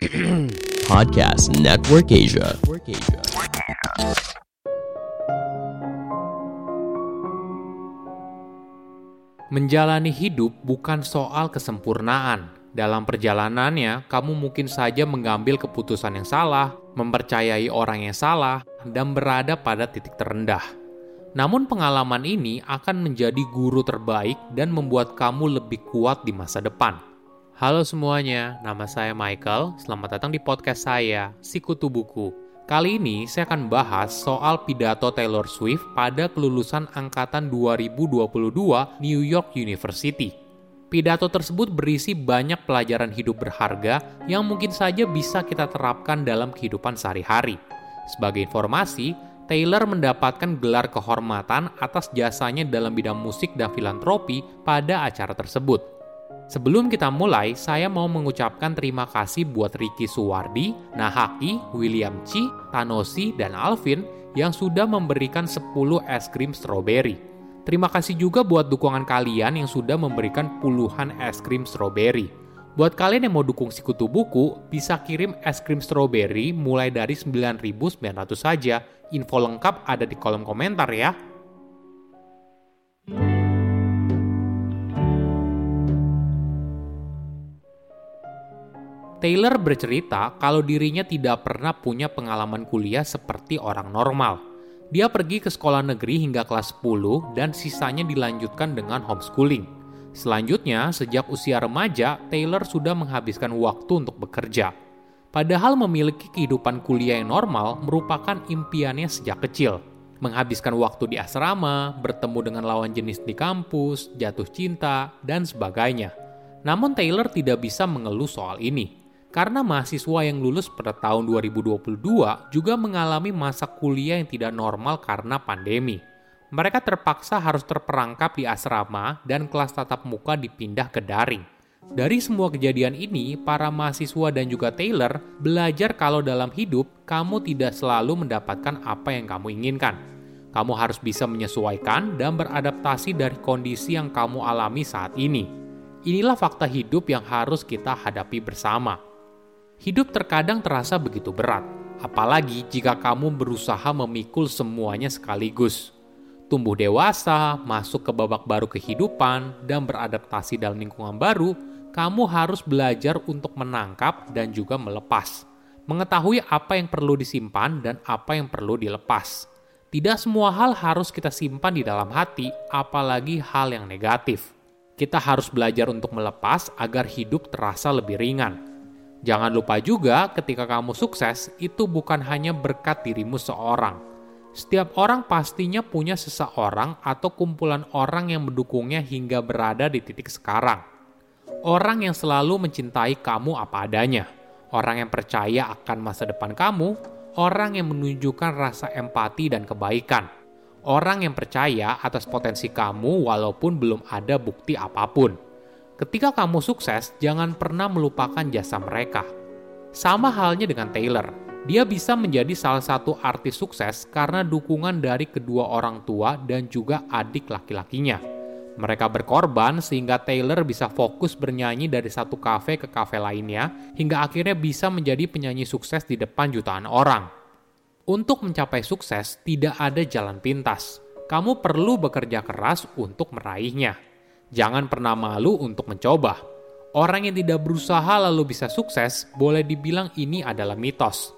Podcast Network Asia. Menjalani hidup bukan soal kesempurnaan. Dalam perjalanannya, kamu mungkin saja mengambil keputusan yang salah, mempercayai orang yang salah, dan berada pada titik terendah. Namun, pengalaman ini akan menjadi guru terbaik dan membuat kamu lebih kuat di masa depan. Halo semuanya, nama saya Michael. Selamat datang di podcast saya, Sikutu Buku. Kali ini saya akan bahas soal pidato Taylor Swift pada kelulusan angkatan 2022 New York University. Pidato tersebut berisi banyak pelajaran hidup berharga yang mungkin saja bisa kita terapkan dalam kehidupan sehari-hari. Sebagai informasi, Taylor mendapatkan gelar kehormatan atas jasanya dalam bidang musik dan filantropi pada acara tersebut. Sebelum kita mulai, saya mau mengucapkan terima kasih buat Ricky Suwardi, Nahaki, William Chi, Tanosi, dan Alvin yang sudah memberikan 10 es krim strawberry. Terima kasih juga buat dukungan kalian yang sudah memberikan puluhan es krim strawberry. Buat kalian yang mau dukung Sikutu Buku, bisa kirim es krim strawberry mulai dari 9.900 saja. Info lengkap ada di kolom komentar ya. Taylor bercerita kalau dirinya tidak pernah punya pengalaman kuliah seperti orang normal. Dia pergi ke sekolah negeri hingga kelas 10 dan sisanya dilanjutkan dengan homeschooling. Selanjutnya, sejak usia remaja, Taylor sudah menghabiskan waktu untuk bekerja. Padahal memiliki kehidupan kuliah yang normal merupakan impiannya sejak kecil. Menghabiskan waktu di asrama, bertemu dengan lawan jenis di kampus, jatuh cinta, dan sebagainya. Namun Taylor tidak bisa mengeluh soal ini karena mahasiswa yang lulus pada tahun 2022 juga mengalami masa kuliah yang tidak normal karena pandemi. Mereka terpaksa harus terperangkap di asrama dan kelas tatap muka dipindah ke daring. Dari semua kejadian ini, para mahasiswa dan juga Taylor belajar kalau dalam hidup kamu tidak selalu mendapatkan apa yang kamu inginkan. Kamu harus bisa menyesuaikan dan beradaptasi dari kondisi yang kamu alami saat ini. Inilah fakta hidup yang harus kita hadapi bersama hidup terkadang terasa begitu berat, apalagi jika kamu berusaha memikul semuanya sekaligus. Tumbuh dewasa, masuk ke babak baru kehidupan, dan beradaptasi dalam lingkungan baru, kamu harus belajar untuk menangkap dan juga melepas. Mengetahui apa yang perlu disimpan dan apa yang perlu dilepas. Tidak semua hal harus kita simpan di dalam hati, apalagi hal yang negatif. Kita harus belajar untuk melepas agar hidup terasa lebih ringan Jangan lupa juga, ketika kamu sukses, itu bukan hanya berkat dirimu seorang. Setiap orang pastinya punya seseorang atau kumpulan orang yang mendukungnya hingga berada di titik sekarang. Orang yang selalu mencintai kamu apa adanya, orang yang percaya akan masa depan kamu, orang yang menunjukkan rasa empati dan kebaikan, orang yang percaya atas potensi kamu walaupun belum ada bukti apa pun Ketika kamu sukses, jangan pernah melupakan jasa mereka. Sama halnya dengan Taylor, dia bisa menjadi salah satu artis sukses karena dukungan dari kedua orang tua dan juga adik laki-lakinya. Mereka berkorban sehingga Taylor bisa fokus bernyanyi dari satu kafe ke kafe lainnya hingga akhirnya bisa menjadi penyanyi sukses di depan jutaan orang. Untuk mencapai sukses, tidak ada jalan pintas. Kamu perlu bekerja keras untuk meraihnya. Jangan pernah malu untuk mencoba. Orang yang tidak berusaha lalu bisa sukses, boleh dibilang ini adalah mitos.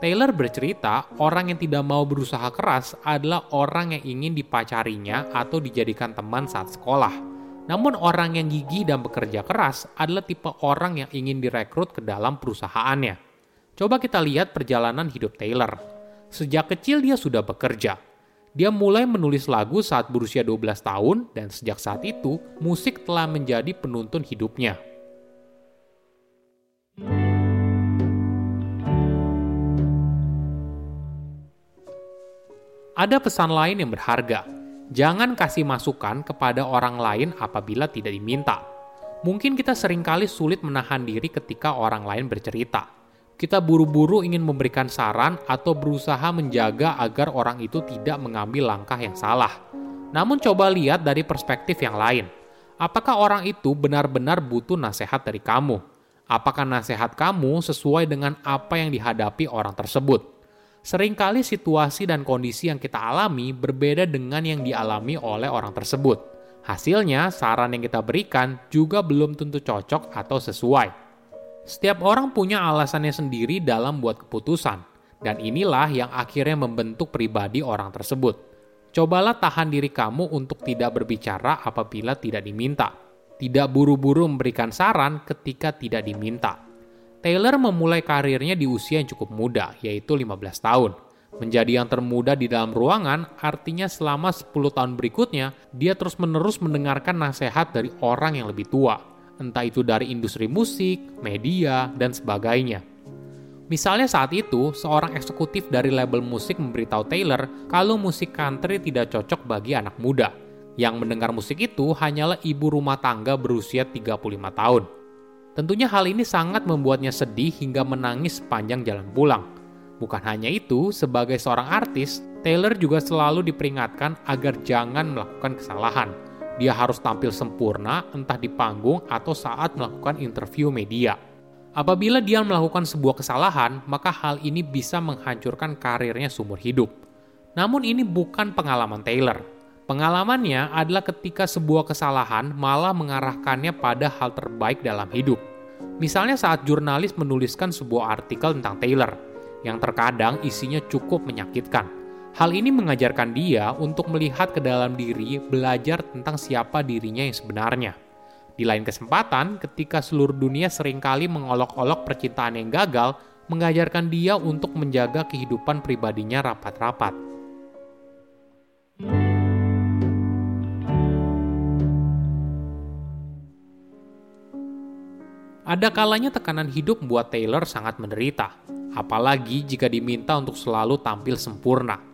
Taylor bercerita, orang yang tidak mau berusaha keras adalah orang yang ingin dipacarinya atau dijadikan teman saat sekolah. Namun orang yang gigih dan bekerja keras adalah tipe orang yang ingin direkrut ke dalam perusahaannya. Coba kita lihat perjalanan hidup Taylor. Sejak kecil dia sudah bekerja, dia mulai menulis lagu saat berusia 12 tahun dan sejak saat itu musik telah menjadi penuntun hidupnya. Ada pesan lain yang berharga. Jangan kasih masukan kepada orang lain apabila tidak diminta. Mungkin kita sering kali sulit menahan diri ketika orang lain bercerita kita buru-buru ingin memberikan saran atau berusaha menjaga agar orang itu tidak mengambil langkah yang salah. Namun coba lihat dari perspektif yang lain. Apakah orang itu benar-benar butuh nasihat dari kamu? Apakah nasihat kamu sesuai dengan apa yang dihadapi orang tersebut? Seringkali situasi dan kondisi yang kita alami berbeda dengan yang dialami oleh orang tersebut. Hasilnya, saran yang kita berikan juga belum tentu cocok atau sesuai. Setiap orang punya alasannya sendiri dalam buat keputusan, dan inilah yang akhirnya membentuk pribadi orang tersebut. Cobalah tahan diri kamu untuk tidak berbicara apabila tidak diminta. Tidak buru-buru memberikan saran ketika tidak diminta. Taylor memulai karirnya di usia yang cukup muda, yaitu 15 tahun Menjadi yang termuda di dalam ruangan artinya selama 10 tahun berikutnya dia terus-menerus mendengarkan nasihat dari orang yang lebih tua, entah itu dari industri musik, media, dan sebagainya. Misalnya saat itu, seorang eksekutif dari label musik memberitahu Taylor kalau musik country tidak cocok bagi anak muda. Yang mendengar musik itu hanyalah ibu rumah tangga berusia 35 tahun. Tentunya hal ini sangat membuatnya sedih hingga menangis sepanjang jalan pulang. Bukan hanya itu, sebagai seorang artis, Taylor juga selalu diperingatkan agar jangan melakukan kesalahan. Dia harus tampil sempurna, entah di panggung atau saat melakukan interview media. Apabila dia melakukan sebuah kesalahan, maka hal ini bisa menghancurkan karirnya seumur hidup. Namun ini bukan pengalaman Taylor. Pengalamannya adalah ketika sebuah kesalahan malah mengarahkannya pada hal terbaik dalam hidup. Misalnya saat jurnalis menuliskan sebuah artikel tentang Taylor, yang terkadang isinya cukup menyakitkan. Hal ini mengajarkan dia untuk melihat ke dalam diri, belajar tentang siapa dirinya yang sebenarnya. Di lain kesempatan, ketika seluruh dunia sering kali mengolok-olok percintaan yang gagal, mengajarkan dia untuk menjaga kehidupan pribadinya rapat-rapat. Ada kalanya tekanan hidup membuat Taylor sangat menderita apalagi jika diminta untuk selalu tampil sempurna.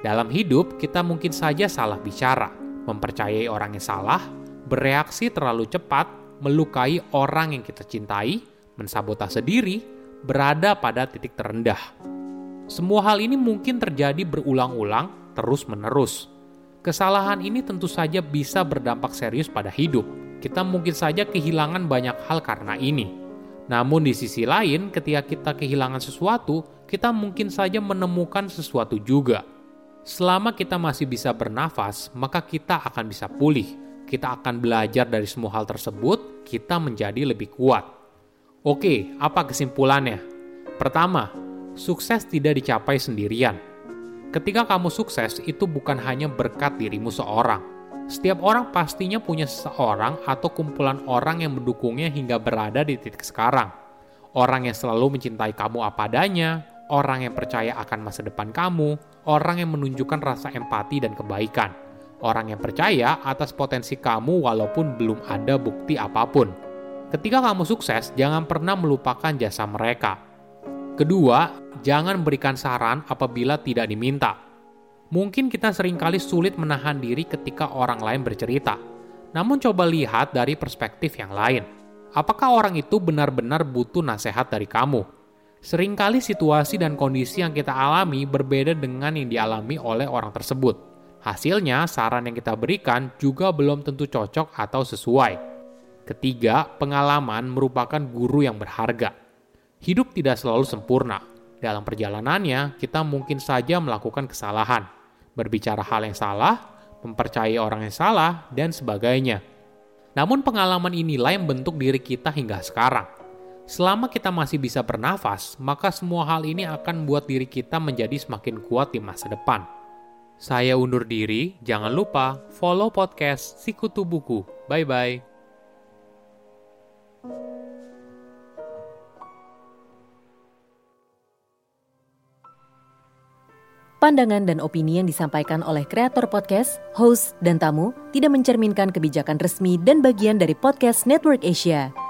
Dalam hidup, kita mungkin saja salah bicara, mempercayai orang yang salah, bereaksi terlalu cepat, melukai orang yang kita cintai, mensabotase diri, berada pada titik terendah. Semua hal ini mungkin terjadi berulang-ulang, terus-menerus. Kesalahan ini tentu saja bisa berdampak serius pada hidup. Kita mungkin saja kehilangan banyak hal karena ini namun di sisi lain, ketika kita kehilangan sesuatu, kita mungkin saja menemukan sesuatu juga. Selama kita masih bisa bernafas, maka kita akan bisa pulih. Kita akan belajar dari semua hal tersebut, kita menjadi lebih kuat. Oke, apa kesimpulannya? Pertama, sukses tidak dicapai sendirian. Ketika kamu sukses, itu bukan hanya berkat dirimu seorang, setiap orang pastinya punya seseorang atau kumpulan orang yang mendukungnya hingga berada di titik sekarang. Orang yang selalu mencintai kamu apa adanya, orang yang percaya akan masa depan kamu, orang yang menunjukkan rasa empati dan kebaikan, orang yang percaya atas potensi kamu walaupun belum ada bukti apa pun. Ketika kamu sukses, jangan pernah melupakan jasa mereka. Kedua, jangan berikan saran apabila tidak diminta Mungkin kita sering kali sulit menahan diri ketika orang lain bercerita. Namun coba lihat dari perspektif yang lain. Apakah orang itu benar-benar butuh nasihat dari kamu? Seringkali situasi dan kondisi yang kita alami berbeda dengan yang dialami oleh orang tersebut. Hasilnya, saran yang kita berikan juga belum tentu cocok atau sesuai. Ketiga, pengalaman merupakan guru yang berharga. Hidup tidak selalu sempurna. Dalam perjalanannya, kita mungkin saja melakukan kesalahan berbicara hal yang salah, mempercayai orang yang salah, dan sebagainya. Namun pengalaman inilah yang bentuk diri kita hingga sekarang. Selama kita masih bisa bernafas, maka semua hal ini akan membuat diri kita menjadi semakin kuat di masa depan. Saya undur diri, jangan lupa follow podcast Sikutu Buku. Bye-bye. Pandangan dan opini yang disampaikan oleh kreator podcast, host, dan tamu tidak mencerminkan kebijakan resmi dan bagian dari podcast Network Asia.